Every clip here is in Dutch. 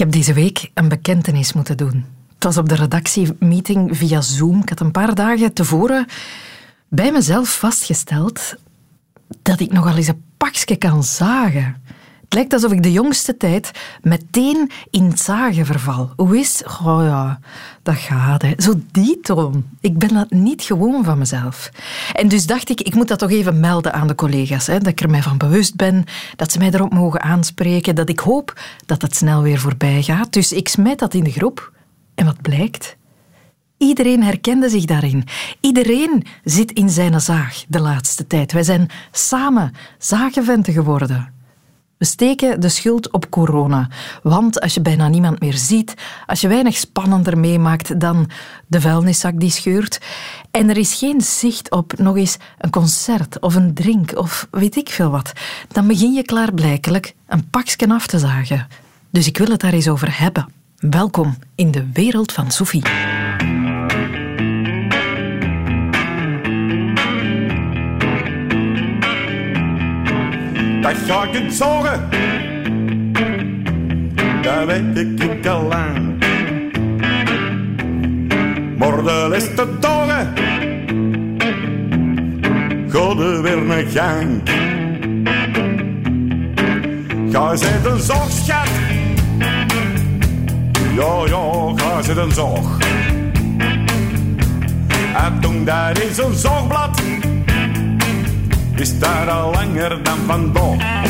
heb deze week een bekentenis moeten doen. Het was op de redactiemeeting via Zoom. Ik had een paar dagen tevoren bij mezelf vastgesteld dat ik nogal eens een pakje kan zagen. Het lijkt alsof ik de jongste tijd meteen in het zagen verval. Hoe is? Oh ja, dat gaat. Hè. Zo die toon. Ik ben dat niet gewoon van mezelf. En dus dacht ik, ik moet dat toch even melden aan de collega's. Hè, dat ik er mij van bewust ben, dat ze mij erop mogen aanspreken, dat ik hoop dat het snel weer voorbij gaat. Dus ik smijt dat in de groep. En wat blijkt? Iedereen herkende zich daarin. Iedereen zit in zijn zaag de laatste tijd. Wij zijn samen zagenventen geworden. We steken de schuld op corona. Want als je bijna niemand meer ziet, als je weinig spannender meemaakt dan de vuilniszak die scheurt, en er is geen zicht op nog eens een concert of een drink of weet ik veel wat, dan begin je klaarblijkelijk een pakje af te zagen. Dus ik wil het daar eens over hebben. Welkom in de wereld van Sophie. Dat ga ik het zorgen. Dat weet ik al lang. Morgen is te dogen. Ga weer naar gang. Ga zitten zorgschat. Ja, ja, ga zitten zorg. En toen daar is een zorgblad is daar al langer dan vandaag.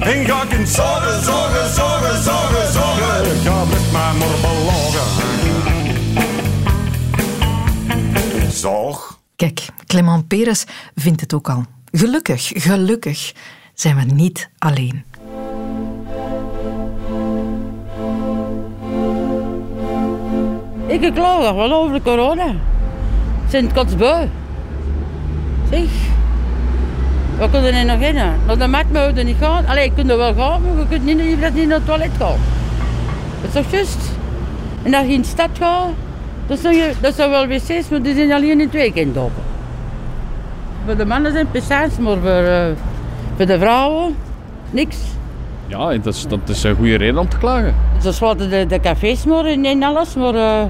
En ga ik in zorgen, zorgen, zorgen, zorgen, zorgen. Ga met mij maar belogen. Zorg. Kijk, Clement Peres vindt het ook al. Gelukkig, gelukkig zijn we niet alleen. Ik klaag wel over de corona. Sint kotsbui. Zeg. We kunnen er nog in. Naar de mat mogen we niet gaan. Allee, je kunt er wel gaan, maar je kunt niet, je niet naar het toilet gaan. Dat is toch juist? En als je in de stad gaat, dat zijn, dat zijn wel wc's, maar die zijn alleen in het weekend open. Voor de mannen zijn piscines, maar voor, uh, voor de vrouwen niks. Ja, dat is, dat is een goede reden om te klagen. Ze sluiten de, de cafés maar en alles, maar uh,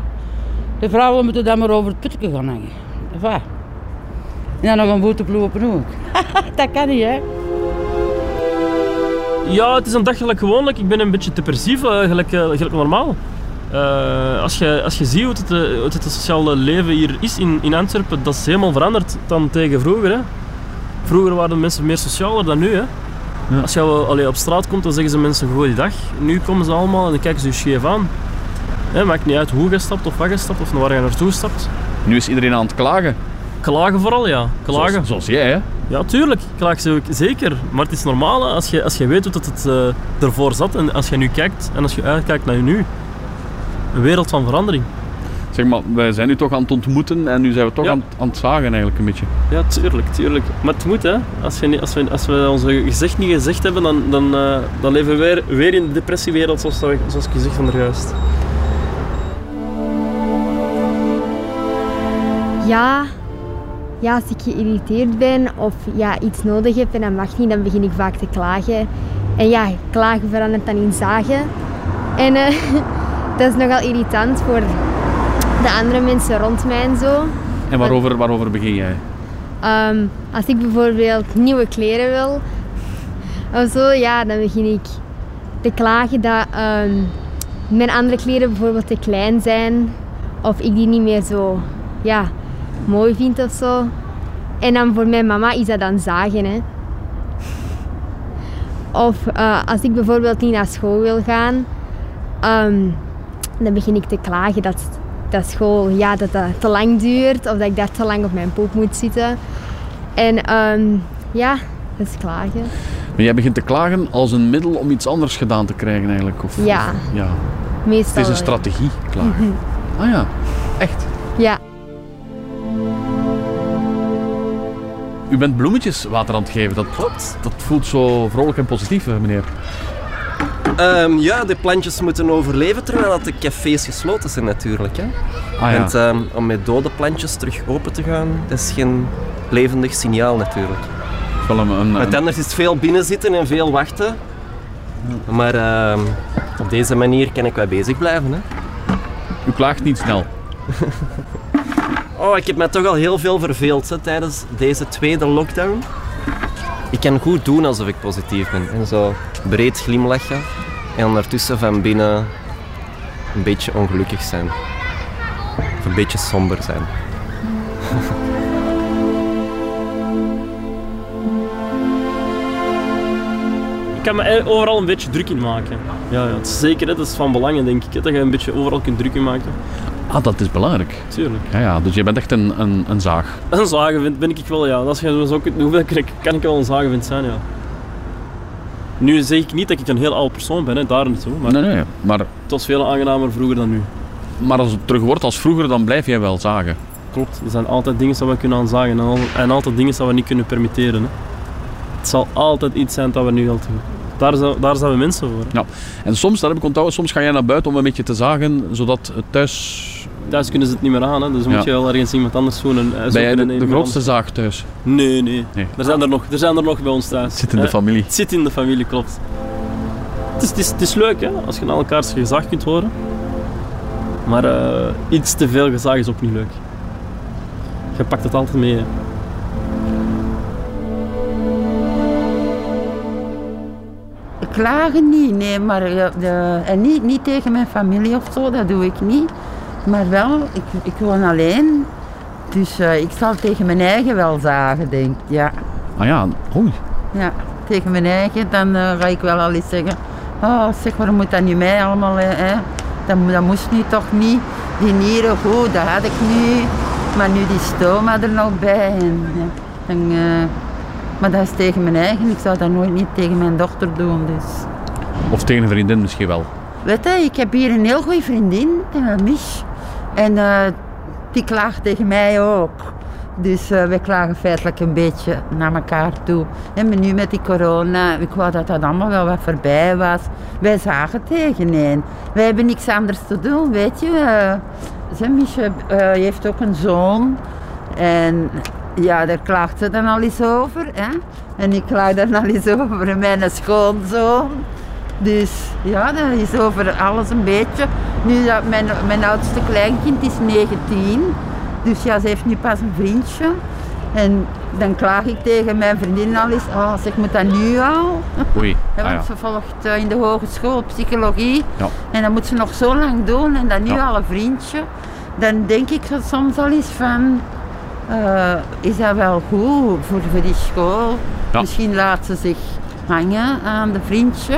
de vrouwen moeten dan maar over het putje gaan hangen. Enfin. En dan nog een boeteploeg op een hoek. dat kan niet, hè? Ja, het is een dag gelijk gewoonlijk. Ik ben een beetje depressief, uh, gelijk, uh, gelijk normaal. Uh, als, je, als je ziet hoe het, hoe het, sociale leven hier is in, in Antwerpen, dat is helemaal veranderd dan tegen vroeger. Hè. Vroeger waren de mensen meer socialer dan nu. Hè. Ja. Als je allee, op straat komt, dan zeggen ze mensen goeiedag. Nu komen ze allemaal en dan kijken ze je scheef aan. Hè, maakt niet uit hoe je stapt of wat je stapt of naar waar je naartoe stapt. Nu is iedereen aan het klagen. Klagen vooral, ja. Klagen. Zoals, zoals jij, hè? Ja, tuurlijk. Klaag ze ook, zeker. Maar het is normaal als je, als je weet hoe dat het uh, ervoor zat en als je nu kijkt en als je uitkijkt naar je nu. Een wereld van verandering. Zeg maar, wij zijn nu toch aan het ontmoeten en nu zijn we toch aan, aan, het zagen eigenlijk een beetje. Ja, tuurlijk, tuurlijk. Maar het moet, hè. Als, je, als, we, als we onze gezicht niet gezegd hebben, dan, dan, uh, dan leven we weer, weer in de depressiewereld, zoals, zoals ik gezegd van juist. Ja, ja, als ik geïrriteerd ben of ja, iets nodig heb en dat mag niet, dan begin ik vaak te klagen. En ja, klagen verandert dan in zagen. En uh, dat is nogal irritant voor de andere mensen rond mij en zo. En waarover, waarover begin jij? Um, als ik bijvoorbeeld nieuwe kleren wil of zo, ja, dan begin ik te klagen dat um, mijn andere kleren bijvoorbeeld te klein zijn of ik die niet meer zo ja, mooi vind of zo. En dan voor mijn mama is dat dan zagen. Hè. Of uh, als ik bijvoorbeeld niet naar school wil gaan, um, dan begin ik te klagen dat, dat school ja, dat, dat te lang duurt of dat ik daar te lang op mijn poep moet zitten. En um, ja, dat is klagen. Maar jij begint te klagen als een middel om iets anders gedaan te krijgen eigenlijk? Of, ja. Of, ja. Meestal. Het is een strategie, klagen. Ah ja, echt? Ja. U bent bloemetjes water aan het geven. Dat, Klopt. Dat voelt zo vrolijk en positief, meneer. Um, ja, de plantjes moeten overleven terwijl de cafés gesloten zijn natuurlijk. Hè. Ah, ja. Want um, om met dode plantjes terug open te gaan, dat is geen levendig signaal natuurlijk. Wel een, een, Want anders is het veel binnenzitten en veel wachten. Maar uh, Op deze manier kan ik wel bezig blijven. Hè. U klaagt niet snel. Oh, ik heb mij toch al heel veel verveeld hè, tijdens deze tweede lockdown. Ik kan goed doen alsof ik positief ben. En zo breed glimlachen. En ondertussen van binnen een beetje ongelukkig zijn. Of een beetje somber zijn. Ik kan me e- overal een beetje druk in maken. Ja, ja zeker, dat is van belang denk ik, dat je een beetje overal kunt druk in maken. Ah, dat is belangrijk. Tuurlijk. Ja, ja, dus je bent echt een, een, een zaag. Een zagenwind ben ik wel, ja. Als je zo kunt noemen, kan ik, kan ik wel een zagenwind zijn, ja. Nu zeg ik niet dat ik een heel oud persoon ben, hè, daar niet zo. Maar Nee, nee, maar, het was veel aangenamer vroeger dan nu. maar als het terug wordt als vroeger, dan blijf jij wel zagen. Klopt, er zijn altijd dingen die we kunnen aanzagen en, al- en altijd dingen die we niet kunnen permitteren. Hè. Het zal altijd iets zijn dat we nu altijd doen. Daar zijn, daar zijn we mensen voor. En soms, dat heb ik onthouden, soms ga jij naar buiten om een beetje te zagen, zodat het thuis... Thuis kunnen ze het niet meer aan, hè. dus moet je wel ergens iemand anders zoeken. En, en Ben jij de, de grootste zaag thuis? Nee, nee. Nee. Er, zijn er, nog, er zijn er nog bij ons thuis. Het zit in de Hè. familie. Het zit in de familie, klopt. Het is, het is, het is leuk hè, als je naar elkaars gezag kunt horen. Maar eh, iets te veel gezag is ook niet leuk. Je pakt het altijd mee. Hè. Klagen niet, nee, maar eh, de, en niet, niet tegen mijn familie of zo, dat doe ik niet. Maar wel, ik, ik woon alleen, dus eh, ik zal tegen mijn eigen wel zagen, denk ik. Ja, Ah ja, oei. ja tegen mijn eigen, dan eh, ga ik wel al eens zeggen, oh zeg, waarom moet dat nu mij allemaal, eh, hè? Dat, dat moest nu toch niet. Die nieren, goed, dat had ik nu, maar nu die stoma er nog bij. En, ja, maar dat is tegen mijn eigen, ik zou dat nooit niet tegen mijn dochter doen, dus... Of tegen een vriendin misschien wel. Weet je, ik heb hier een heel goede vriendin, uh, Mich. En eh, die klaagt tegen mij ook. Dus eh wij klagen feitelijk een beetje naar elkaar toe. En nu met die corona, ik wou dat dat allemaal wel wat voorbij was. Wij zagen tegeneen. Wij hebben niks anders te doen, weet je. Uh, eh, heeft ook een zoon. En ja, daar klaagt ze dan al eens over. Hè? En ik klaag dan al eens over mijn schoonzoon. Dus ja, dat is over alles een beetje. Nu, dat mijn, mijn oudste kleinkind is 19. Dus ja, ze heeft nu pas een vriendje. En dan klaag ik tegen mijn vriendin al eens, oh, zeg, moet dat nu al? Oei. Ja, Ah, want ja. ze volgt eh, in de hogeschool psychologie. Ja. En dat moet ze nog zo lang doen en dan nu al een vriendje. Dan denk ik soms al eens van, eh, is dat wel goed voor, voor die school? Misschien laat ze zich hangen aan de vriendje,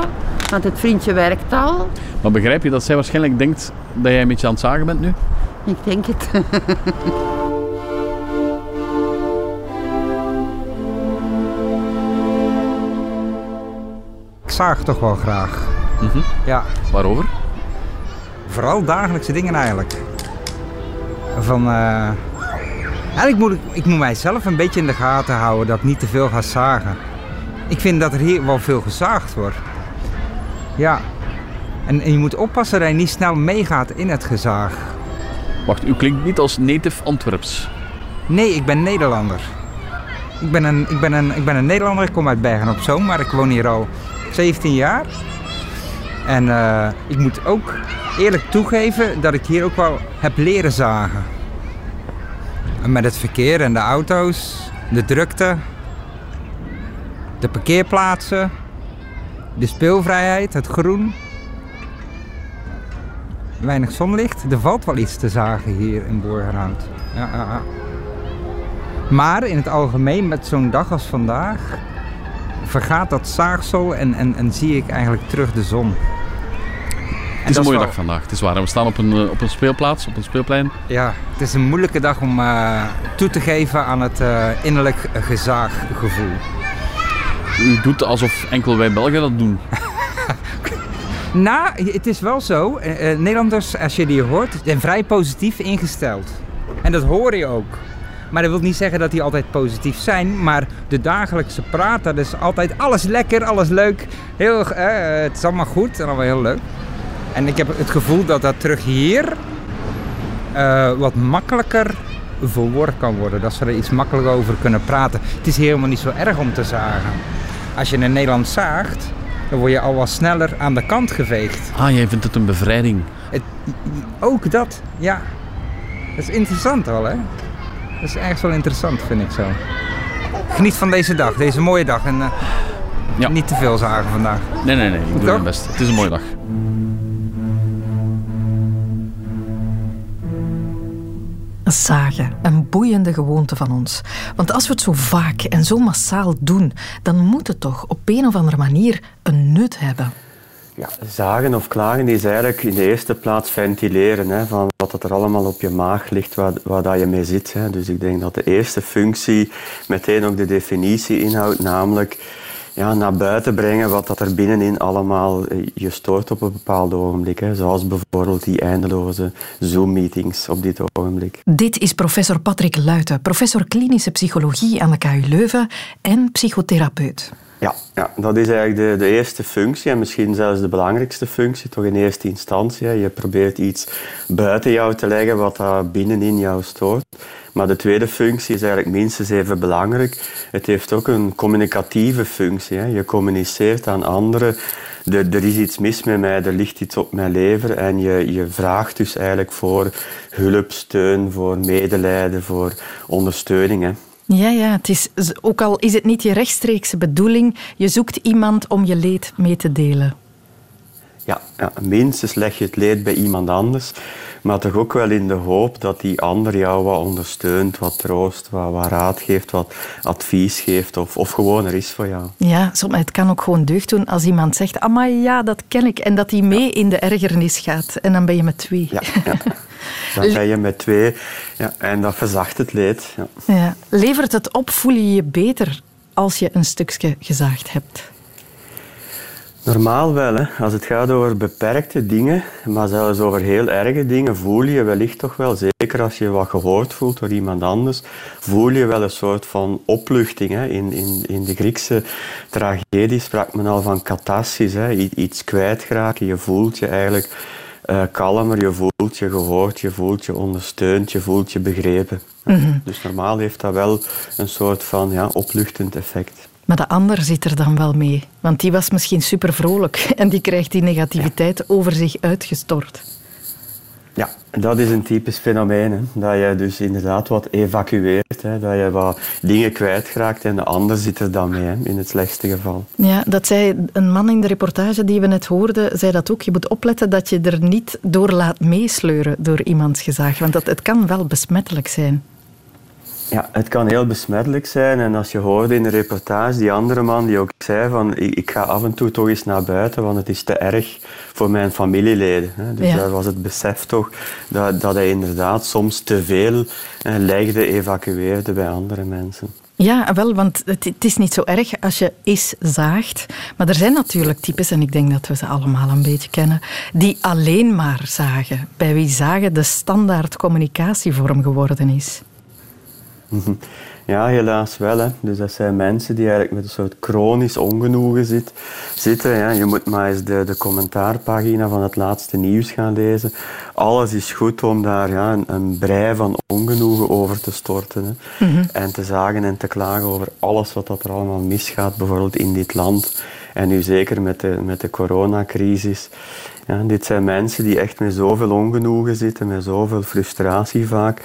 want het vriendje werkt al. Maar begrijp je dat zij waarschijnlijk denkt dat jij een beetje aan het zagen bent nu? Ik denk het. Ik zaag toch wel graag. Mhm. Ja, Waarover? vooral dagelijkse dingen eigenlijk. Van, eh, Eigenlijk moet ik, ik moet mijzelf een beetje in de gaten houden dat ik niet te veel ga zagen. Ik vind dat er hier wel veel gezaagd wordt. Ja. En, en je moet oppassen dat je niet snel meegaat in het gezaag. Wacht, u klinkt niet als native Antwerps. Nee, ik ben Nederlander. Ik ben een, ik ben een, ik ben een Nederlander, ik kom uit Bergen op Zoom, maar ik woon hier al 17 jaar. En eh, ik moet ook eerlijk toegeven dat ik hier ook wel heb leren zagen. En met het verkeer en de auto's, de drukte, de parkeerplaatsen, de speelvrijheid, het groen. Weinig zonlicht. Er valt wel iets te zagen hier in Borgerhout. Ja, ja, ja. Maar in het algemeen, met zo'n dag als vandaag, vergaat dat zaagsel en, en, en zie ik eigenlijk terug de zon. Het is een mooie wel- dag vandaag. Het is waar. We staan op een, eh, op een speelplaats, op een speelplein. Ja, het is een moeilijke dag om eh, toe te geven aan het eh, innerlijk gezaaggevoel. U doet alsof enkel wij Belgen dat doen. Nou, het is wel zo. eh, eh, Nederlanders, als je die hoort, zijn vrij positief ingesteld. En dat hoor je ook. Maar dat wil niet zeggen dat die altijd positief zijn. Maar de dagelijkse praat, dat is altijd alles lekker, alles leuk. Heel, eh, het is allemaal goed en allemaal heel leuk. En ik heb het gevoel dat dat terug hier wat makkelijker verwoord kan worden. Dat ze er iets makkelijker over kunnen praten. Het is helemaal niet zo erg om te zagen. Als je in Nederland zaagt, dan word je al wat sneller aan de kant geveegd. Ah, jij vindt het een bevrijding. Het, ook dat, ja. Dat is interessant al, hè? Dat is ergens wel interessant, vind ik zo. Geniet van deze dag, deze mooie dag. En eh, Ja. niet te veel zagen vandaag. Nee, nee, nee. Ik doe Toch? mijn best. Het is een mooie dag. Zagen, een boeiende gewoonte van ons. Want als we het zo vaak en zo massaal doen, dan moet het toch op een of andere manier een nut hebben. Ja, zagen of klagen is eigenlijk in de eerste plaats ventileren hè, van wat er allemaal op je maag ligt, waar, waar dat je mee zit. Hè. Dus ik denk dat de eerste functie meteen ook de definitie inhoudt, namelijk ja, naar buiten brengen wat dat er binnenin allemaal eh, je stoort op een bepaald ogenblik. Hè. Zoals bijvoorbeeld die eindeloze Zoom-meetings op dit ogenblik. Dit is professor Patrick Luiten, professor klinische psychologie aan de KU Leuven en psychotherapeut. Ja, ja, dat is eigenlijk de, de eerste functie en misschien zelfs de belangrijkste functie, toch in eerste instantie. hè. Je probeert iets buiten jou te leggen wat daar binnenin jou stoort. Maar de tweede functie is eigenlijk minstens even belangrijk. Het heeft ook een communicatieve functie. Je communiceert aan anderen. Er, er is iets mis met mij, er ligt iets op mijn lever. En je, je vraagt dus eigenlijk voor hulp, steun, voor medelijden, voor ondersteuning. Hè. Ja, ja, het is, ook al is het niet je rechtstreekse bedoeling, je zoekt iemand om je leed mee te delen. Ja, ja, minstens leg je het leed bij iemand anders, maar toch ook wel in de hoop dat die ander jou wat ondersteunt, wat troost, wat, wat raad geeft, wat advies geeft of, of gewoon er is voor jou. Ja, soms, het kan ook gewoon deugd doen als iemand zegt, amai, ja, dat ken ik. En dat hij mee in de ergernis gaat. En dan ben je met twee. Ja, ja. Dan ben je met twee ja, en dat verzacht het leed. Ja. Ja. Levert het op, voel je je beter als je een stukje gezaagd hebt? Normaal wel, hè. als het gaat over beperkte dingen, maar zelfs over heel erge dingen, voel je wellicht toch wel, zeker als je wat gehoord voelt door iemand anders, voel je wel een soort van opluchting. Hè. In, in, in de Griekse tragedie sprak men al van catharsis, hè. Iets kwijtraken. Je voelt je eigenlijk eh, kalmer, je voelt je gehoord, je voelt je ondersteund, je voelt je begrepen. Mhm. Dus normaal heeft dat wel een soort van ja, opluchtend effect. Maar de ander zit er dan wel mee. Want die was misschien super vrolijk en die krijgt die negativiteit over zich uitgestort. Ja, dat is een typisch fenomeen. Hè. Dat je dus inderdaad wat evacueert. Hè. Dat je wat dingen kwijtraakt en de ander zit er dan mee, hè, in het slechtste geval. Ja, dat zei een man in de reportage die we net hoorden, zei dat ook. Je moet opletten dat je er niet door laat meesleuren door iemands gezaag. Want dat, het kan wel besmettelijk zijn. Ja, het kan heel besmettelijk zijn. En als je hoorde in de reportage die andere man die ook zei van ik, ik ga af en toe toch eens naar buiten, want het is te erg voor mijn familieleden. Hè. Dus Ja. daar was het besef toch dat, dat hij inderdaad soms te veel eh, legde, evacueerde bij andere mensen. Ja, wel, want het, het is niet zo erg als je is zaagt. Maar er zijn natuurlijk types, en ik denk dat we ze allemaal een beetje kennen, die alleen maar zagen. Bij wie zagen de standaard communicatievorm geworden is. Ja, helaas wel. Hè. Dus dat zijn mensen die eigenlijk met een soort chronisch ongenoegen zit, zitten. Ja. Je moet maar eens de, de commentaarpagina van het laatste nieuws gaan lezen. Alles is goed om daar ja, een, een brei van ongenoegen over te storten. Hè. Mhm. En te zagen en te klagen over alles wat dat er allemaal misgaat, bijvoorbeeld in dit land. En nu zeker met de, met de coronacrisis. Ja, dit zijn mensen die echt met zoveel ongenoegen zitten, met zoveel frustratie vaak,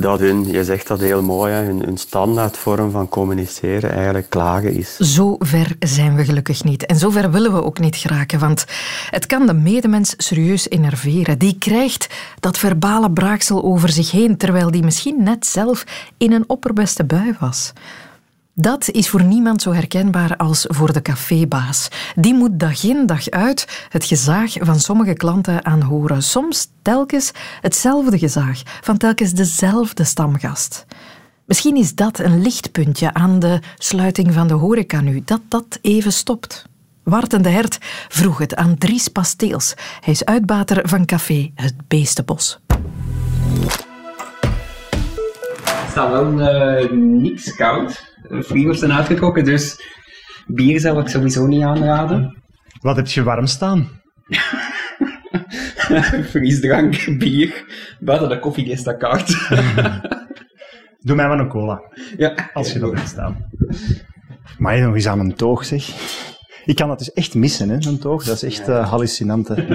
dat hun, je zegt dat heel mooi, hun standaardvorm van communiceren eigenlijk klagen is. Zo ver zijn we gelukkig niet. En zo ver willen we ook niet geraken, want het kan de medemens serieus enerveren. Die krijgt dat verbale braaksel over zich heen, terwijl die misschien net zelf in een opperbeste bui was. Dat is voor niemand zo herkenbaar als voor de cafébaas. Die moet dag in dag uit het gezaag van sommige klanten aanhoren. Soms telkens hetzelfde gezaag van telkens dezelfde stamgast. Misschien is dat een lichtpuntje aan de sluiting van de horeca nu, dat dat even stopt. Warten de Hert vroeg het aan Dries Pasteels. Hij is uitbater van café Het Beestenbos. Het staat wel niks koud. Frigo's zijn uitgetrokken, dus bier zou ik sowieso niet aanraden. Wat heb je warm staan? Frisdrank, bier. Buiten de koffie is dat. Doe mij maar een cola. Ja. Als je dat hebt staan. Maar je nog eens aan een toog, zeg. Ik kan dat dus echt missen, hè, een toog. Dat is echt eh, hallucinant. hè.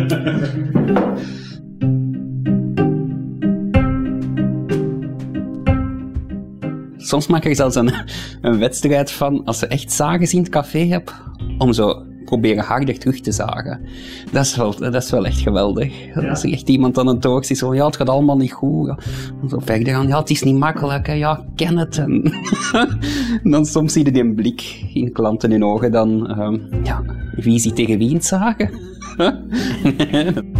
Soms maak ik er zelfs een, een wedstrijd van, als ze echt zagen in het café heb, om zo proberen harder terug te zagen. Dat is wel, dat is wel echt geweldig. Als er echt iemand aan het toog zit, zo, ja, het gaat allemaal niet goed. Ja. En zo verder gaan, ja, het is niet makkelijk, hè. ja, ken het. En dan soms zie je die een blik in klanten hun ogen, dan, ehm, ja, wie ziet tegen wie in het zagen?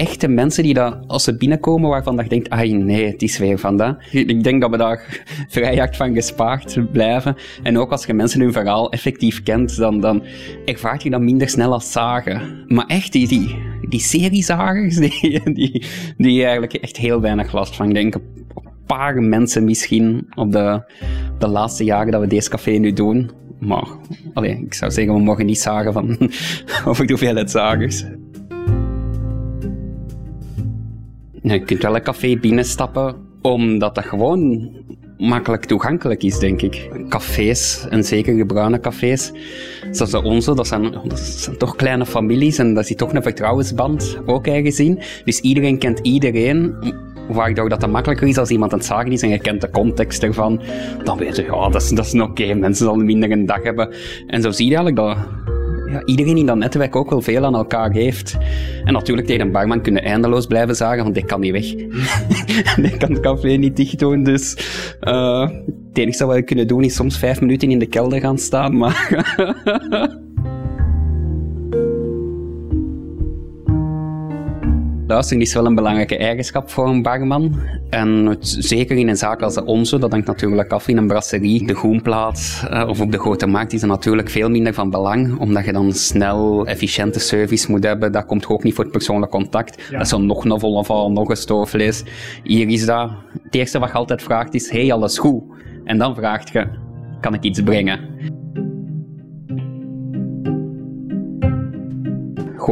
echte mensen die dat, als ze binnenkomen, waarvan je denkt, ah nee, het is weer van dat. Ik denk dat we daar vrij hard van gespaard blijven. En ook als je mensen hun verhaal effectief kent, dan, dan ervaart je dat minder snel als zagen. Maar echt, die, die, die seriezagers, die, die, eigenlijk echt heel weinig last van. Ik denk een paar mensen misschien op de, de laatste jaren dat we deze café nu doen. Maar allee, ik zou zeggen, we mogen niet zagen van over de hoeveelheid zagers. Je kunt wel een café binnenstappen, omdat dat gewoon makkelijk toegankelijk is, denk ik. Cafés, en zeker de bruine cafés, zoals de onze, dat zijn, toch kleine families en daar zit toch een vertrouwensband ook ergens in. Dus iedereen kent iedereen, waardoor dat het makkelijker is als iemand aan het zagen is en je kent de context ervan, dan weet je, ja, dat is, dat is oké, mensen zullen minder een dag hebben. En zo zie je eigenlijk dat ja, iedereen in dat netwerk ook wel veel aan elkaar heeft. En natuurlijk tegen een barman kunnen eindeloos blijven zagen, want die kan niet weg. die kan het café niet dicht doen, dus uh, het enige wat we kunnen doen is soms vijf minuten in de kelder gaan staan, maar... Luisteren is wel een belangrijke eigenschap voor een barman. En het, zeker in een zaak als de onze, dat hangt natuurlijk af in een brasserie. De groenplaats uh, of op de grote markt is er natuurlijk veel minder van belang, omdat je dan snel efficiënte service moet hebben. Dat komt ook niet voor het persoonlijk contact. Dat is dan nog een volle val, nog een stoofvlees. Hier is dat. Het eerste wat je altijd vraagt is, hey, alles goed? En dan vraagt je, kan ik iets brengen?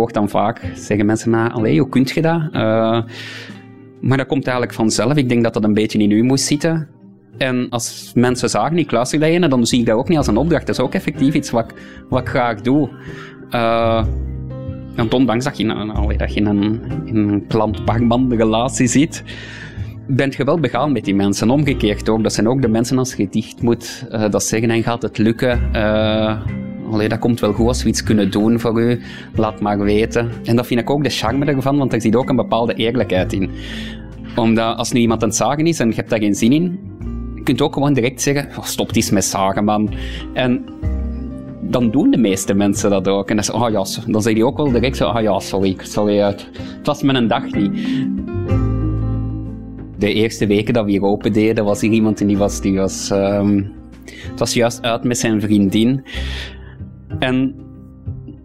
Dan vaak, zeggen mensen na, allee, hoe kun je dat? Uh, maar dat komt eigenlijk vanzelf. Ik denk dat dat een beetje in u moest zitten. En als mensen zagen, ik luister ene, dan zie ik dat ook niet als een opdracht. Dat is ook effectief iets wat, wat ik graag doe. Uh, en ondanks dat je in dat je in een, in een klant-barman relatie zit, bent je wel begaan met die mensen. Omgekeerd ook. Dat zijn ook de mensen als je dicht moet, uh, dat zeggen en gaat het lukken. Allee, dat komt wel goed als we iets kunnen doen voor u. Laat maar weten. En dat vind ik ook de charme ervan, want er zit ook een bepaalde eerlijkheid in. Omdat als nu iemand aan het zagen is en je hebt daar geen zin in, je kunt ook gewoon direct zeggen, oh, stop eens met zagen, man. En dan doen de meeste mensen dat ook. En dan, oh ja, dan zeg je ook wel direct zo, ah ja, sorry, sorry, het was mijn dag niet. De eerste weken dat we hier open deden, was hier iemand die was, die was, um, het was juist uit met zijn vriendin. En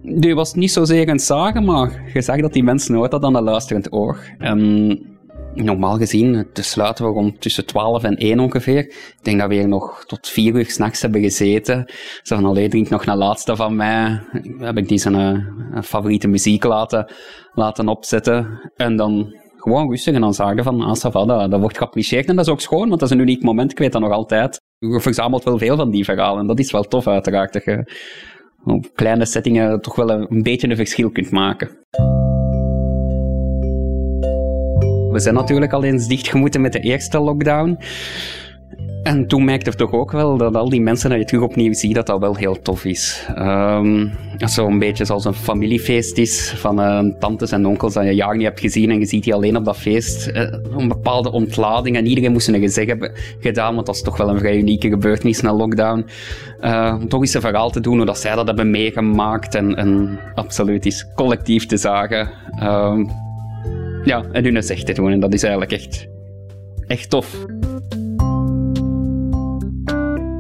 die was niet zozeer een zagen, maar je zag dat die mensen nooit hadden aan een luisterend oor. En normaal gezien, te sluiten we rond tussen 12 en 1 ongeveer. Ik denk dat we hier nog tot 4 uur s'nachts hebben gezeten. Ze van, alleen drink nog een laatste van mij. Heb ik die zijn uh, favoriete muziek laten, laten opzetten. En dan gewoon rustig en dan zagen van, ah, ça dat, dat wordt geapprecieerd. En dat is ook schoon, want dat is een uniek moment, ik weet dat nog altijd. Je verzamelt wel veel van die verhalen. En dat is wel tof uiteraard, op kleine settingen toch wel een beetje een verschil kunt maken. We zijn natuurlijk al eens dichtgemoeten met de eerste lockdown. En toen merkte ik toch ook wel dat al die mensen dat je terug opnieuw ziet, dat dat wel heel tof is. Um, Zo'n beetje zoals een familiefeest is van uh, tantes en onkels dat je jaar niet hebt gezien en je ziet die alleen op dat feest. Uh, een bepaalde ontlading en iedereen moest een gezegd hebben gedaan, want dat is toch wel een vrij unieke gebeurtenis na lockdown. Uh, om toch eens een verhaal te doen hoe dat zij dat hebben meegemaakt en, en absoluut is collectief te zagen. Um, ja, en hun echt te doen en dat is eigenlijk echt, echt tof.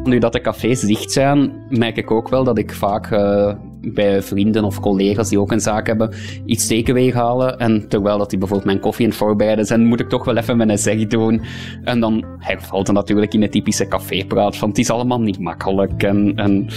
Nu dat de cafés dicht zijn, merk ik ook wel dat ik vaak uh, bij vrienden of collega's die ook een zaak hebben, iets takeaway halen. En terwijl dat die bijvoorbeeld mijn koffie aan het voorbereiden zijn, moet ik toch wel even mijn zeg doen. En dan hervalt het natuurlijk in de typische cafépraat van het is allemaal niet makkelijk. En, en,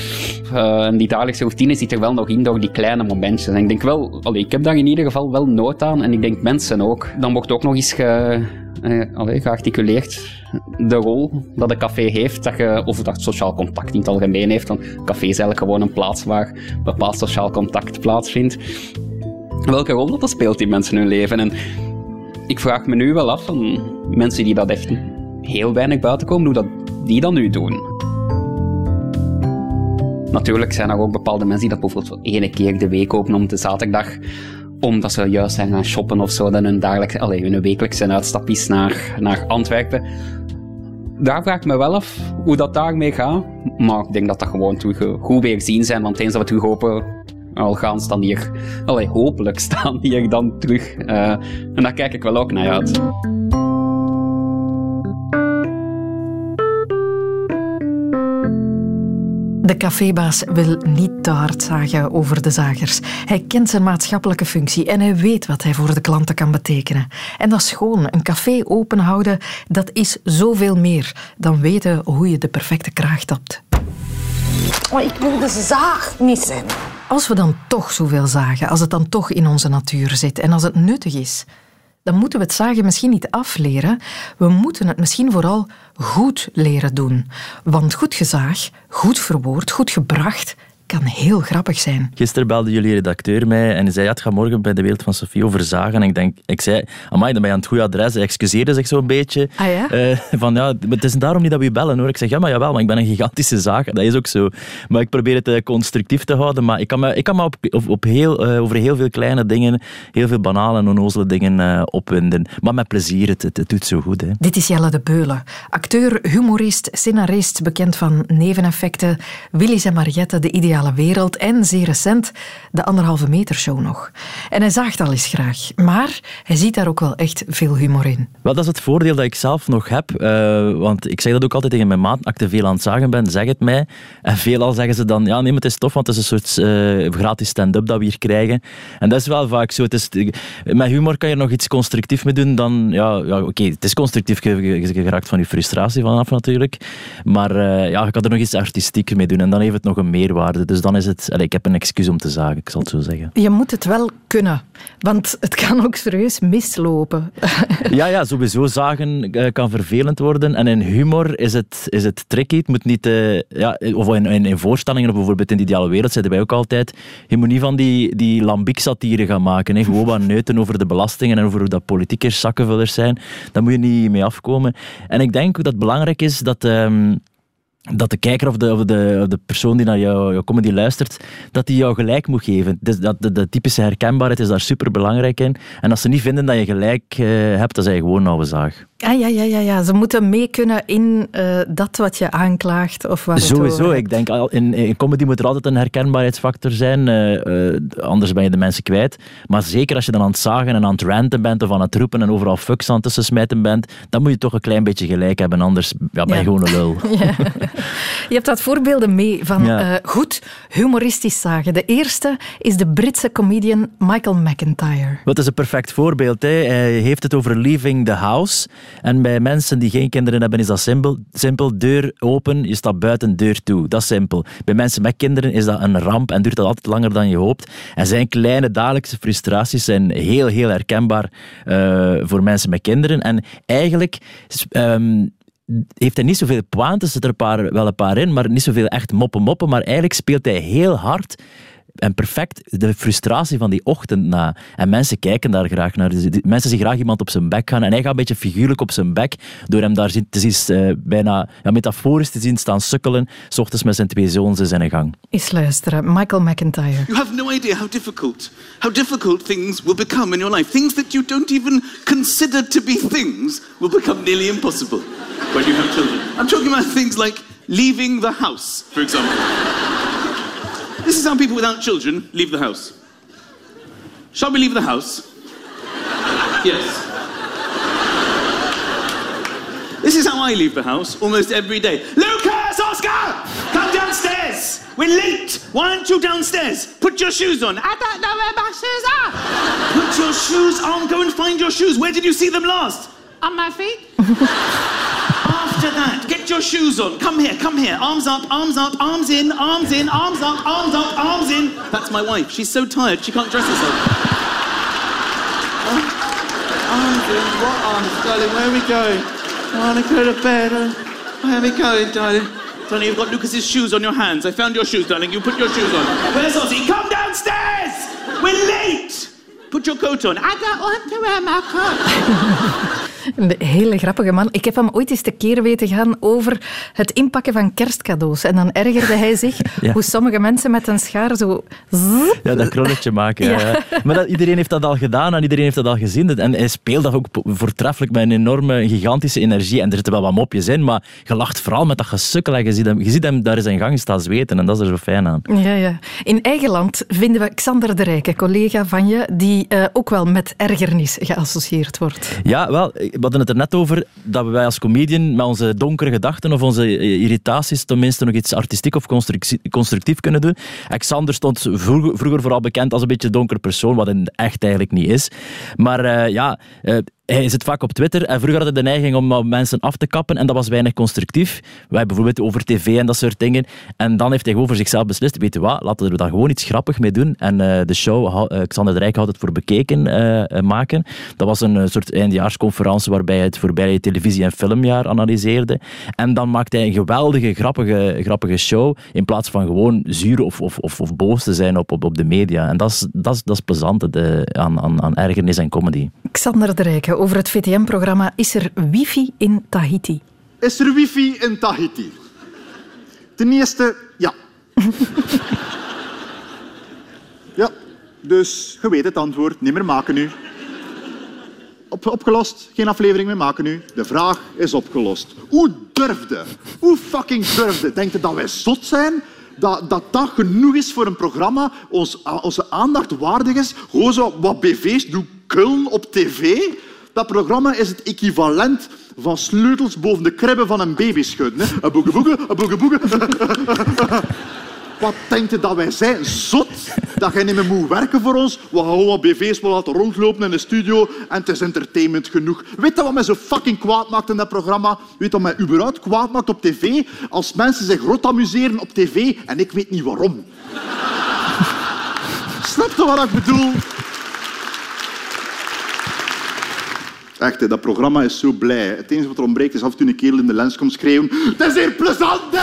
uh, die dagelijkse routine zit er wel nog in door die kleine momentjes. En ik denk wel, allee, ik heb daar in ieder geval wel nood aan. En ik denk mensen ook. Dan wordt ook nog eens ge eh, gearticuleerd de rol dat een café heeft, dat je, of dat sociaal contact in het algemeen heeft. Want een café is eigenlijk gewoon een plaats waar bepaald sociaal contact plaatsvindt. Welke rol dat, dat speelt in mensen hun leven. En ik vraag me nu wel af van mensen die dat echt heel weinig buiten komen, hoe dat die dat nu doen. Natuurlijk zijn er ook bepaalde mensen die dat bijvoorbeeld één keer de week openen om de zaterdag omdat ze juist zijn gaan shoppen of zo, dan hun, dagelijks, allee, hun wekelijkse uitstap is naar, naar Antwerpen. Daar vraag ik me wel af hoe dat daarmee gaat. Maar ik denk dat dat gewoon terug eh, goed weer zien zijn, want eens dat we terug hopen al gaan, staan hier, allee, hopelijk staan hier dan terug. Eh, en daar kijk ik wel ook naar uit. De cafébaas wil niet te hard zagen over de zagers. Hij kent zijn maatschappelijke functie en hij weet wat hij voor de klanten kan betekenen. En dat is gewoon. Een café openhouden, dat is zoveel meer dan weten hoe je de perfecte kraag tapt. Maar ik wil de zaag niet zijn. Als we dan toch zoveel zagen, als het dan toch in onze natuur zit en als het nuttig is, dan moeten we het zagen misschien niet afleren. We moeten het misschien vooral goed leren doen. Want goed gezaag, goed verwoord, goed gebracht, kan heel grappig zijn. Gisteren belde jullie redacteur mij en hij zei, ja, het gaat morgen bij de Wereld van Sofie over zagen. En ik denk, ik zei, amai, dan ben je aan het goede adres. Hij excuseerde zich zo'n beetje. Ah ja? Eh, van, ja, het is daarom niet dat we je bellen hoor. Ik zeg, ja, maar jawel, maar ik ben een gigantische zaag. Dat is ook zo. Maar ik probeer het eh, constructief te houden. Maar ik kan me, ik kan me op, op, op heel, eh, over heel veel kleine dingen, heel veel banale en onnozele dingen opwinden. Maar met plezier, het, het, het doet zo goed. Hè. Dit is Jelle de Beulen. Acteur, humorist, scenarist, bekend van Neveneffecten, Willy's en Mariette, De Ideale Wereld en zeer recent de Anderhalve Meter Show nog. En hij zaagt al eens graag, maar hij ziet daar ook wel echt veel humor in. Wel, dat is het voordeel dat ik zelf nog heb. eh, want ik zeg dat ook altijd tegen mijn maat. Als ik te veel aan het zagen ben, zeg het mij. En veelal zeggen ze dan, ja nee, maar het is tof, want het is een soort eh, gratis stand-up dat we hier krijgen. En dat is wel vaak zo. Het is, met humor kan je er nog iets constructief mee doen dan... Ja, ja oké, het is constructief. Geraakt van je frustratie vanaf natuurlijk. Maar eh, ja, je kan er nog iets artistiek mee doen. En dan heeft het nog een meerwaarde. Dus dan is het... Allee, ik heb een excuus om te zagen, ik zal het zo zeggen. Je moet het wel kunnen, want het kan ook serieus mislopen. Ja, ja, sowieso zagen eh, kan vervelend worden. En in humor is het, is het tricky. Het moet niet... eh, ja, of in, in, in voorstellingen, of bijvoorbeeld in de ideale wereld, zeiden wij ook altijd, je moet niet van die, die lambiek satire gaan maken. Hè. Gewoon wat neuten over de belastingen en over hoe dat politiekers zakkenvullers zijn. Daar moet je niet mee afkomen. En ik denk dat het belangrijk is dat... ehm, dat de kijker of de, of de, de persoon die naar jouw, jouw comedy luistert, dat die jou gelijk moet geven. Dus dat, de, de typische herkenbaarheid is daar super belangrijk in. En als ze niet vinden dat je gelijk eh, hebt, dan zijn je gewoon een oude zaag. Ah, ja, ja, ja, ja. Ze moeten mee kunnen in eh, dat wat je aanklaagt of het Sowieso, ik denk al- in, in comedy moet er altijd een herkenbaarheidsfactor zijn, eh, eh, anders ben je de mensen kwijt. Maar zeker als je dan aan het zagen en aan het ranten bent of aan het roepen en overal fucks aan tussen smijten bent, dan moet je toch een klein beetje gelijk hebben, anders ja, ben je Ja. gewoon een lul. Ja. Je hebt wat voorbeelden mee van goed humoristisch zagen. De eerste is de Britse comedian Michael McIntyre. Wat is een perfect voorbeeld. Hè? Hij heeft het over leaving the house. En bij mensen die geen kinderen hebben, is dat simpel. simpel. Deur open, je staat buiten, deur toe. Dat is simpel. Bij mensen met kinderen is dat een ramp en duurt dat altijd langer dan je hoopt. En zijn kleine dagelijkse frustraties zijn heel, heel herkenbaar eh, voor mensen met kinderen. En eigenlijk... ehm, heeft hij niet zoveel pointes, er zitten er een paar, wel een paar in, maar niet zoveel echt moppen moppen. Maar eigenlijk speelt hij heel hard en perfect de frustratie van die ochtend na. En mensen kijken daar graag naar. Dus Mensen zien graag iemand op zijn bek gaan. En hij gaat een beetje figuurlijk op zijn bek door hem daar te zien, eh, bijna ja, metaforisch te zien staan sukkelen, s ochtends met zijn twee zoons in zijn gang. Eens luisteren, Michael McIntyre. You have no idea how difficult, how difficult things will become in your life. Things that you don't even consider to be things will become nearly impossible when you have children. I'm talking about things like leaving the house, for example. This is how people without children leave the house. Shall we leave the house? Yes. This is how I leave the house almost every day. Lucas, Oscar, come downstairs. We're late. Why aren't you downstairs? Put your shoes on. I don't know where my shoes are. Put your shoes on. Go and find your shoes. Where did you see them last? On my feet. After that, get your shoes on. Come here, come here. Arms up, arms up, arms in, arms in, arms up, arms up, arms in. That's my wife. She's so tired she can't dress herself. Arms, in, what arms, darling? Where are we going? I want to go to bed. Where are we going, darling? Darling, you've got Lucas's shoes on your hands. I found your shoes, darling. You put your shoes on. Where's Ozzy? Come downstairs! We're late! Put your coat on. I don't want to wear my coat. Een hele grappige man. Ik heb hem ooit eens tekeer weten gaan over het inpakken van kerstcadeaus. En dan ergerde hij zich Ja. hoe sommige mensen met een schaar zo... Ja, dat kronnetje maken. Ja. ja, ja. Maar dat, iedereen heeft dat al gedaan en iedereen heeft dat al gezien. En hij speelt dat ook voortreffelijk met een enorme, gigantische energie. En er zitten wel wat mopjes in, maar je lacht vooral met dat gesukkel. En je ziet hem, je ziet hem daar in zijn gang staan zweten. En dat is er zo fijn aan. Ja, ja. In eigen land vinden we Xander de Rijke, collega van je, die eh, ook wel met ergernis geassocieerd wordt. Ja, wel, we hadden het er net over dat wij als comedian met onze donkere gedachten of onze eh, irritaties tenminste nog iets artistiek of constructie- constructief kunnen doen. Alexander stond vroeger, vooral bekend als een beetje donker persoon, wat hij echt eigenlijk niet is. Maar eh, ja, eh, hij zit vaak op Twitter en vroeger had hij de neiging om wat mensen af te kappen en dat was weinig constructief. Wij bijvoorbeeld over tv en dat soort dingen. En dan heeft hij gewoon voor zichzelf beslist, weet je wat, laten we dan gewoon iets grappig mee doen. En eh, de show, eh, Xander de Rijk houdt het voor bekeken eh, eh, maken. Dat was een eh, soort eindjaarsconferentie waarbij hij het voorbije televisie- en filmjaar analyseerde. En dan maakte hij een geweldige, grappige, grappige show in plaats van gewoon zuur of, of, of, of boos te zijn op, op, de media. En dat is, dat is, dat is plezant de, aan, aan, aan ergernis en comedy. Xander de Over het VTM-programma Is er wifi in Tahiti? Is er wifi in Tahiti? Ten eerste, ja. ja, dus je weet het antwoord. Niet meer maken nu. Op, opgelost, geen aflevering meer maken nu. De vraag is opgelost. Hoe durfde? Hoe fucking durfde? Denkt je dat wij zot zijn? Dat, dat genoeg is voor een programma, ons, onze aandacht waardig is. Gewoon wat BV's doen kullen op tv. Dat programma is het equivalent van sleutels boven de kribben van een baby schudden. Een boege boege, een boege boege. Wat denkt je dat wij zijn? Zot? Dat jij niet meer moet werken voor ons? We gaan gewoon BV's wel laten rondlopen in de studio en het is entertainment genoeg. Weet je wat mij zo fucking kwaad maakt in dat programma? Weet je wat mij überhaupt kwaad maakt op tv? Als mensen zich rot amuseren op tv en ik weet niet waarom. Snap je wat ik bedoel? Echt, dat programma is zo blij. Het enige wat er ontbreekt is af en toe een kerel in de lens komt schreeuwen. Het is hier plezant!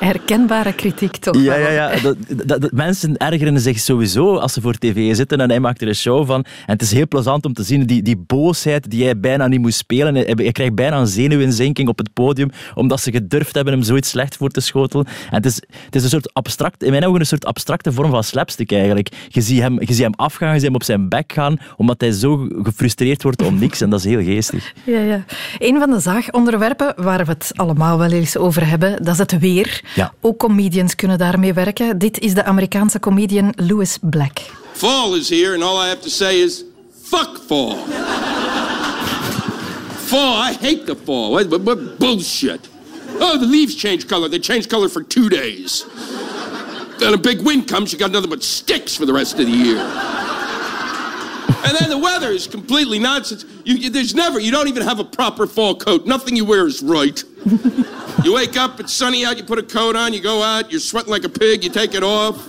Herkenbare kritiek toch? Ja, ja, ja. Dat, dat, dat- mensen ergeren zich sowieso als ze voor tv zitten en hij maakt er een show van. En het is heel plezant om te zien, die, die boosheid die hij bijna niet moest spelen. Hij, hij krijgt bijna een zenuwinzinking op het podium, omdat ze gedurfd hebben hem zoiets slecht voor te schotelen. En het is, het is een soort abstract, in mijn ogen een soort abstracte vorm van slapstick eigenlijk. Je ziet hem, je ziet hem afgaan, je ziet hem op zijn bek gaan, omdat hij zo gefrustreerd wordt om niks. En dat is heel geestig. Ja, ja. Een van de zaagonderwerpen waar we het allemaal wel eens over hebben, dat is het weer. Ja. Ook comedians kunnen daarmee werken. Dit is de Amerikaanse comedian Louis Black. Fall is here, and all I have to say is, fuck fall. fall, I hate the fall. What, what- what bullshit. Oh, the leaves change color. They change color for two days. Then a big wind comes, you got nothing but sticks for the rest of the year. and then the weather is completely nonsense. You, you- there's never, you don't even have a proper fall coat. Nothing you wear is right. You wake up, it's sunny out, you put a coat on, you go out, you're sweating like a pig, you take it off.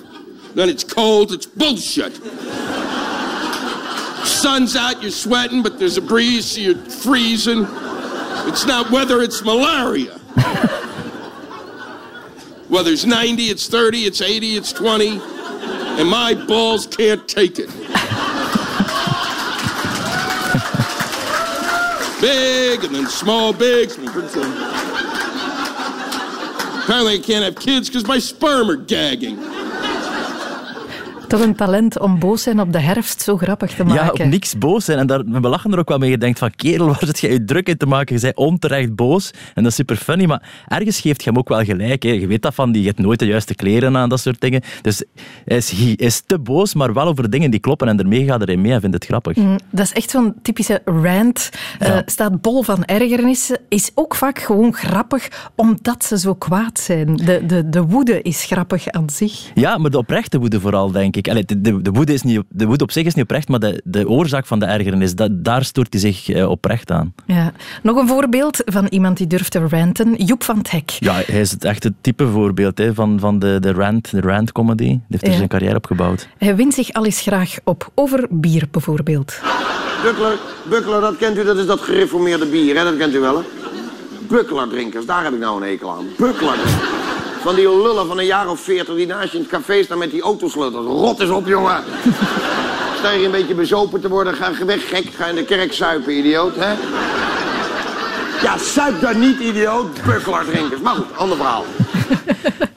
Then it's cold, it's bullshit. Sun's out, you're sweating, but there's a breeze, so you're freezing. It's not weather, it's malaria. Weather's 90, it's 30, it's 80, it's 20, and my balls can't take it. big and then small, big. and then pretty small. Apparently, I can't have kids because my sperm are gagging. Toch een talent om boos zijn op de herfst zo grappig te Ja, maken. op niks boos zijn. En daar, we lachen er ook wel mee. Je denkt van, kerel, waar zit je je druk in te maken? Je bent onterecht boos. En dat is super funny. Maar ergens geeft je hem ook wel gelijk. Hè. Je weet dat van, die je hebt nooit de juiste kleren aan, dat soort dingen. Dus hij is, hij is te boos, maar wel over dingen die kloppen. En daarmee gaat hij mee en vindt het grappig. Mm, Dat is echt zo'n typische rant. Eh, staat bol van ergernissen. Is ook vaak gewoon grappig omdat ze zo kwaad zijn. De, de, de woede is grappig aan zich. Ja, maar de oprechte woede vooral, denk ik. Ik. Allee, de, de, de woede is niet, de woede op zich is niet oprecht, maar de, de oorzaak van de ergernis, dat, daar stoort hij zich eh, oprecht aan. Ja. Nog een voorbeeld van iemand die durft te ranten. Joep van het Hek. Ja, hij is het echte type voorbeeld hè, van, van de, de rant, de rant comedy. Die heeft er Ja. zijn carrière op gebouwd. Hij wint zich al eens graag op. Over bier bijvoorbeeld. Buckler, Buckler, dat kent u, dat is dat gereformeerde bier, hè? dat kent u wel, hè? Buckler-drinkers, daar heb ik nou een hekel aan. Buckler. Van die lullen van een jaar of veertig die naast je in het café staan met die autosleutels. Rot eens op, jongen. Sta je een beetje bezopen te worden, ga weg, gek. Ga in de kerk suipen, idioot, hè? Ja, suip dan niet, idioot. Buckler-drinkers. Maar goed, ander verhaal.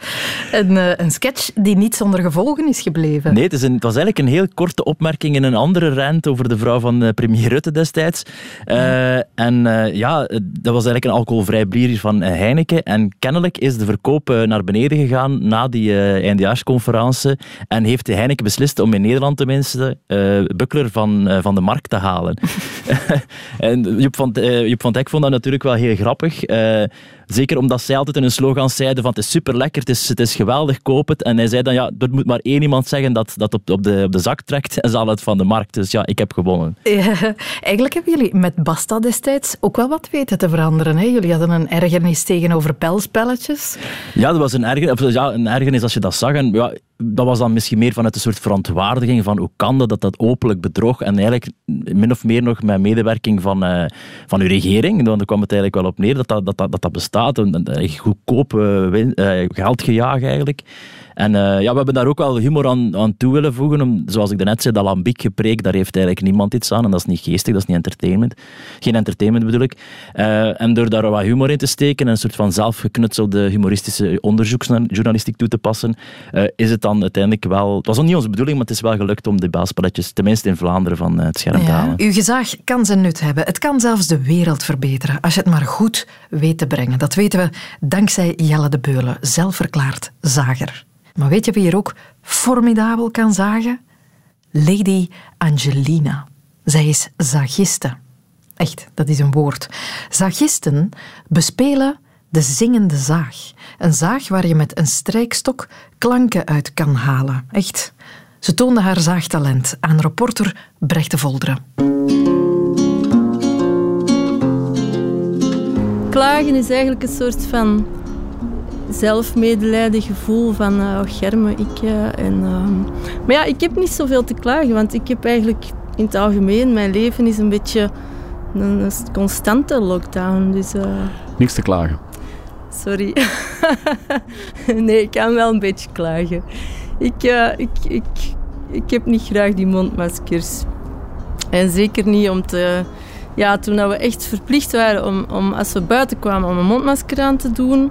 Een, eh, een sketch die niet zonder gevolgen is gebleven. Nee, het, is een, het was eigenlijk een heel korte opmerking in een andere rant over de vrouw van eh, premier Rutte destijds. Eh, En ja, dat was eigenlijk een alcoholvrij bier van Heineken. En kennelijk is de verkoop naar beneden gegaan na die eindejaarsconferentie. En heeft de Heineken beslist om in Nederland tenminste Buckler van, van de markt te halen. en Joep van, Joep van Dijk vond dat natuurlijk wel heel grappig. Zeker omdat zij altijd in hun slogans zeiden van het is super lekker, het is, het is geweldig, koop het. En hij zei dan ja, er moet maar één iemand zeggen dat dat op, op, de, op de zak trekt en ze halen het van de markt. Dus ja, ik heb gewonnen. Ja, eigenlijk hebben jullie met Basta destijds ook wel wat weten te veranderen. Hè? Jullie hadden een ergernis tegenover pelspelletjes. Ja, dat was een ergernis, ja, een ergernis als je dat zag. En, ja, dat was dan misschien meer vanuit een soort verontwaardiging van hoe kan dat, dat dat openlijk bedrog en eigenlijk min of meer nog met medewerking van, eh, van uw regering, want daar kwam het eigenlijk wel op neer dat dat, dat, dat, dat, bestaat. Een, een, goedkoop eh, win- eh, geldgejaag eigenlijk. En eh, ja, we hebben daar ook wel humor aan, aan toe willen voegen. Om, zoals ik daarnet zei, dat lambiek gepreek, daar heeft eigenlijk niemand iets aan. En dat is niet geestig, dat is niet entertainment. Geen entertainment bedoel ik. Eh, en door daar wat humor in te steken en een soort van zelfgeknutselde humoristische onderzoeksjournalistiek toe te passen, eh, is het dan uiteindelijk wel... Het was nog niet onze bedoeling, maar het is wel gelukt om de baalspelletjes, tenminste in Vlaanderen, van het scherm te halen. Uw gezag kan zijn nut hebben. Het kan zelfs de wereld verbeteren als je het maar goed weet te brengen. Dat weten we dankzij Jelle de Beulen, zelfverklaard zager. Maar weet je wie er ook formidabel kan zagen? Lady Angelina. Zij is zagiste. Echt, dat is een woord. Zagisten bespelen de zingende zaag. Een zaag waar je met een strijkstok klanken uit kan halen. Echt. Ze toonde haar zaagtalent aan reporter Brecht de Volderen. Klagen is eigenlijk een soort van zelfmedelijden gevoel van oh, germe ik. eh, en, ehm, maar ja, ik heb niet zoveel te klagen, want ik heb eigenlijk in het algemeen, mijn leven is een beetje een, constante lockdown. Dus eh, Niks te klagen. sorry. nee, ik kan wel een beetje klagen. Ik, ik, ik, ik heb niet graag die mondmaskers. En zeker niet om te... Ja, toen we echt verplicht waren om, om, als we buiten kwamen, om een mondmasker aan te doen,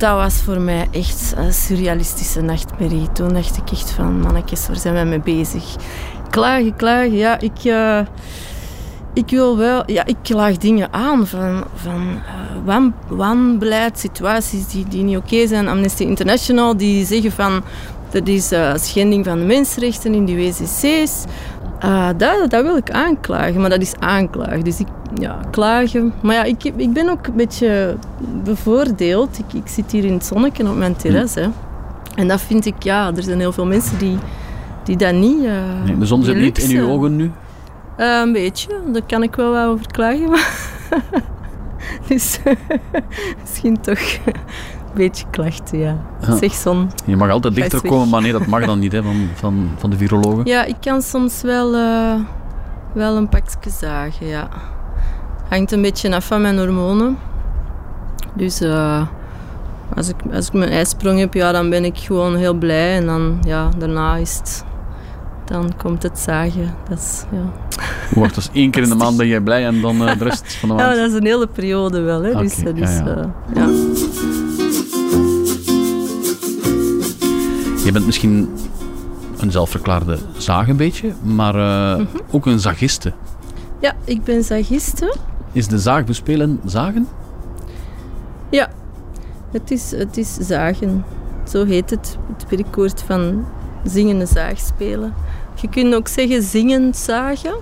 dat was voor mij echt een surrealistische nachtmerrie. Toen dacht ik echt van, mannetjes, waar zijn wij mee bezig? Klagen, klagen, ja, ik... eh, ik wil wel, ja, ik klaag dingen aan van, van wan, wanbeleid, situaties die, die niet oké zijn. Amnesty International die zeggen van dat is eh, schending van de mensenrechten in die WCC's. Eh, dat, dat wil ik aanklagen, maar dat is aanklagen. Dus ik, ja, klagen. Maar ja, ik, ik ben ook een beetje bevoordeeld. Ik, ik zit hier in het zonnetje op mijn terras. Hè. En dat vind ik, ja, er zijn heel veel mensen die, die dat niet... eh, Nee, de zon zit niet in uw ogen nu. eh, een beetje, daar kan ik wel wat over klagen. Maar dus misschien toch beetje klachten, ja. Ja. Zeg zon. Je mag altijd dichter komen, maar nee, dat mag dan niet hè, van, van, van de virologen. Ja, ik kan soms wel, eh, wel een pakje zagen, ja. Hangt een beetje af van mijn hormonen. Dus eh, als, ik, als ik mijn ijsprong heb, ja, dan ben ik gewoon heel blij. En dan, ja, daarna is het... Dan komt het zagen. Dat is, ja. Wacht, dus één keer in de maand ben jij blij en dan eh, de rest van de Ja, maand. dat is een hele periode wel. Hè. dus dat ja, is, ja. Je bent misschien een zelfverklaarde zaag een beetje, maar eh, Mhm. ook een zagiste. ja, ik ben zagiste. Is de zaag bespelen zagen? Ja, het is, het is zagen. Zo heet het, het werkwoord van zingende zaagspelen. Je kunt ook zeggen zingend zagen.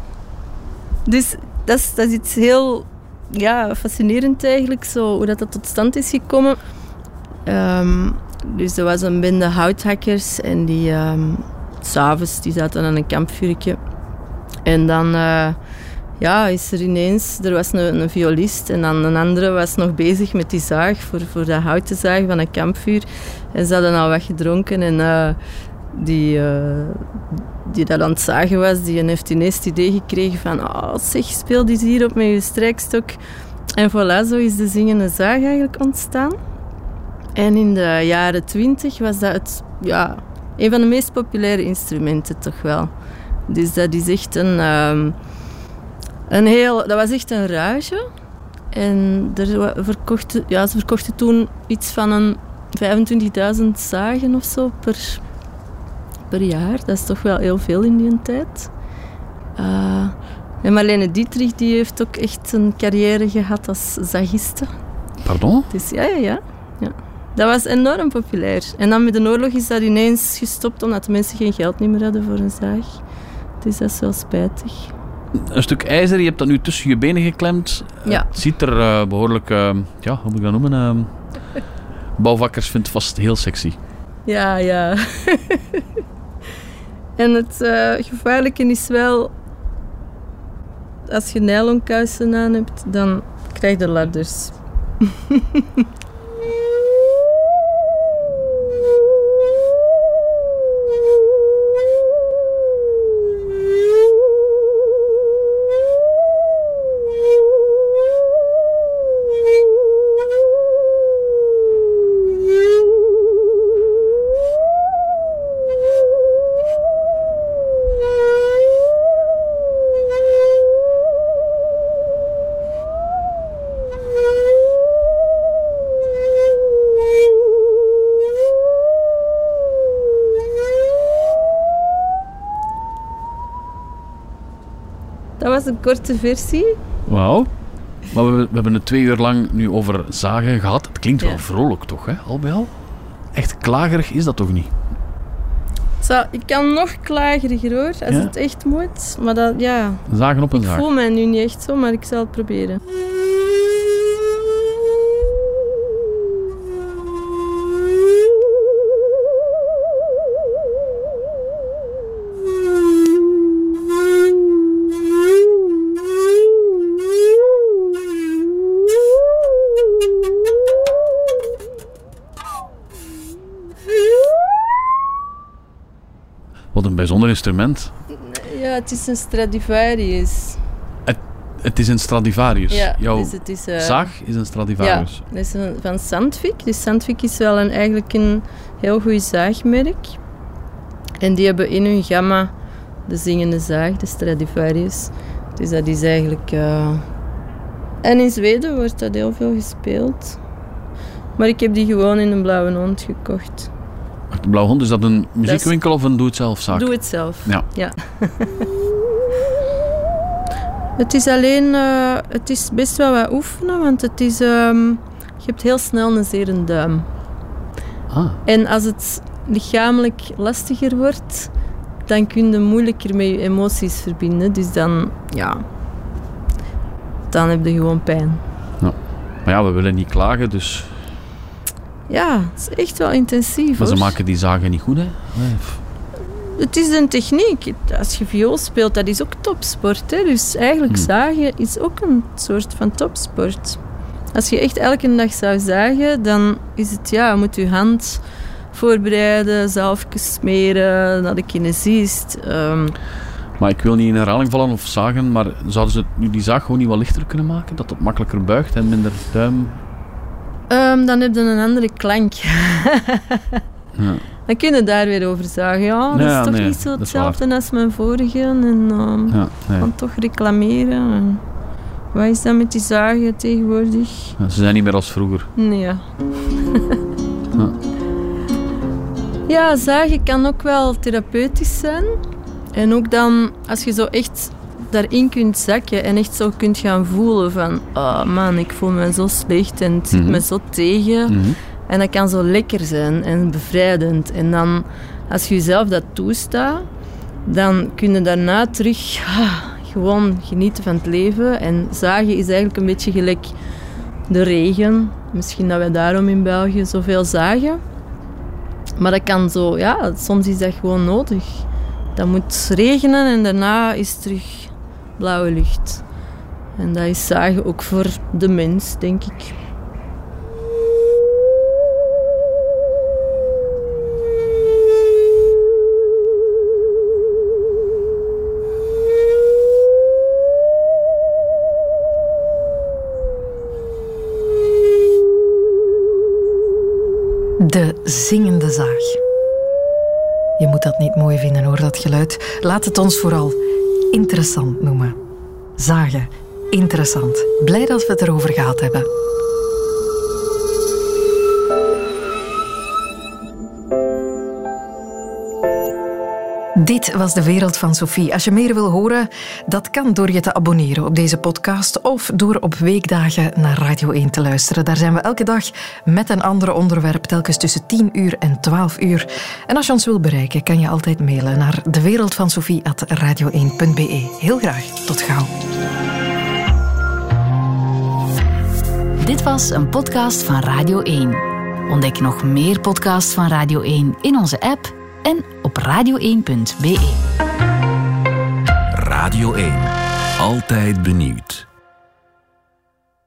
Dus dat is, dat is iets heel ja, fascinerend eigenlijk, zo, hoe dat, dat tot stand is gekomen. Ehm, dus er was een bende houthakkers en die ehm, s'avonds, die zaten aan een kampvuurtje. En dan eh, ja, is er ineens, er was een, een violist en dan een andere was nog bezig met die zaag, voor, voor dat hout te zagen van een kampvuur. En ze hadden al wat gedronken en eh, die, eh, die dat aan het zagen was, die heeft ineens het idee gekregen van oh, zeg, speel die hier op met je strijkstok. En voilà, zo is de zingende zaag eigenlijk ontstaan. En in de jaren twintig was dat het, ja, een van de meest populaire instrumenten toch wel. Dus dat is echt een, ehm, een heel... Dat was echt een ruige. En er verkochten, ja, ze verkochten toen iets van een 25.000 zagen of zo per, per jaar. Dat is toch wel heel veel in die tijd. Eh, en Marlene Dietrich die heeft ook echt een carrière gehad als zagiste. Pardon? Dus ja, ja, ja, ja. Dat was enorm populair. En dan met de oorlog is dat ineens gestopt omdat de mensen geen geld meer hadden voor een zaag. Dus dat is wel spijtig. Een stuk ijzer, je hebt dat nu tussen je benen geklemd. Ja. Het ziet er eh, behoorlijk, eh, ja, hoe moet ik dat noemen? eh, bouwvakkers vinden het vast heel sexy. Ja, ja. en het gevaarlijke is wel... Als je nylonkousen aan hebt, dan krijg je ladders. een korte versie. Wauw. Maar we, we hebben het twee uur lang nu over zagen gehad. Het klinkt wel vrolijk toch, hè? Al bij al? Echt klagerig is dat toch niet? Zo, ik kan nog klageriger hoor, als Ja? het echt moet. Maar dat, ja... Zagen op een Ik zaag. voel mij nu niet echt zo, maar ik zal het proberen. Bijzonder instrument. Ja, het is een Stradivarius. Het, het is een Stradivarius. Ja, Jouw dus het is, eh, zaag is een Stradivarius. Ja, dat is een- van Sandvik. Dus Sandvik is wel een, eigenlijk een heel goed zaagmerk. En die hebben in hun gamma de zingende zaag, de Stradivarius. Dus dat is eigenlijk... eh, En in Zweden wordt dat heel veel gespeeld. Maar ik heb die gewoon in een blauwe hond gekocht. De Blauwe Hond, is dat een muziekwinkel of een doe-het-zelf-zaak? Doe het zelf. Ja. ja. het is alleen... eh, het is best wel wat oefenen, want het is... ehm, je hebt heel snel een zere duim. Ah. En als het lichamelijk lastiger wordt, dan kun je moeilijker met je emoties verbinden. Dus dan, ja, dan heb je gewoon pijn. Ja. Maar ja, we willen niet klagen, dus... Ja, het is echt wel intensief. Maar ze maken die zagen niet goed, hè? Nee. Het is een techniek. Als je viool speelt, dat is ook topsport. Hè? Dus eigenlijk Hmm. zagen is ook een soort van topsport. Als je echt elke dag zou zagen, dan is het ja, je moet je hand voorbereiden, zalfjes smeren, naar de kinesist. ehm, Maar ik wil niet in herhaling vallen of zagen, maar zouden ze nu die zaag gewoon niet wat lichter kunnen maken? Dat het makkelijker buigt en minder duim... Ehm, dan heb je een andere klank. Ja. Dan kun je daar weer over zeggen. Ja, dat Ja, is toch nee, niet zo hetzelfde als mijn vorige. En ehm Ja, nee. dan toch reclameren. En wat is dat met die zagen tegenwoordig? Ja, Ze zijn niet meer als vroeger. Nee, ja. Ja. Ja, zagen kan ook wel therapeutisch zijn. En ook dan, als je zo echt daarin kunt zakken en echt zo kunt gaan voelen van... Oh man, ik voel me zo slecht en het zit Mhm. me zo tegen. Mhm. En dat kan zo lekker zijn en bevrijdend. En dan, als je jezelf dat toestaat, dan kun je daarna terug ah, gewoon genieten van het leven. En zagen is eigenlijk een beetje gelijk de regen. Misschien dat wij daarom in België zoveel zagen. Maar dat kan zo, ja, soms is dat gewoon nodig. Dan moet regenen en daarna is terug blauwe lucht. En dat is zagen ook voor de mens, denk ik. De zingende zaag. Je moet dat niet mooi vinden hoor, dat geluid. Laat het ons vooral interessant noemen. Zagen, interessant. Blij dat we het erover gehad hebben. Dit was de wereld van Sophie. Als je meer wil horen, dat kan door je te abonneren op deze podcast of door op weekdagen naar Radio 1 te luisteren. Daar zijn we elke dag met een ander onderwerp, telkens tussen 10 uur en 12 uur. En als je ons wil bereiken, kan je altijd mailen naar dewereldvansophie.radio1.be. Heel graag, tot gauw. Dit was een podcast van Radio 1. Ontdek nog meer podcasts van Radio 1 in onze app en op radio1.be. Radio 1. Altijd benieuwd.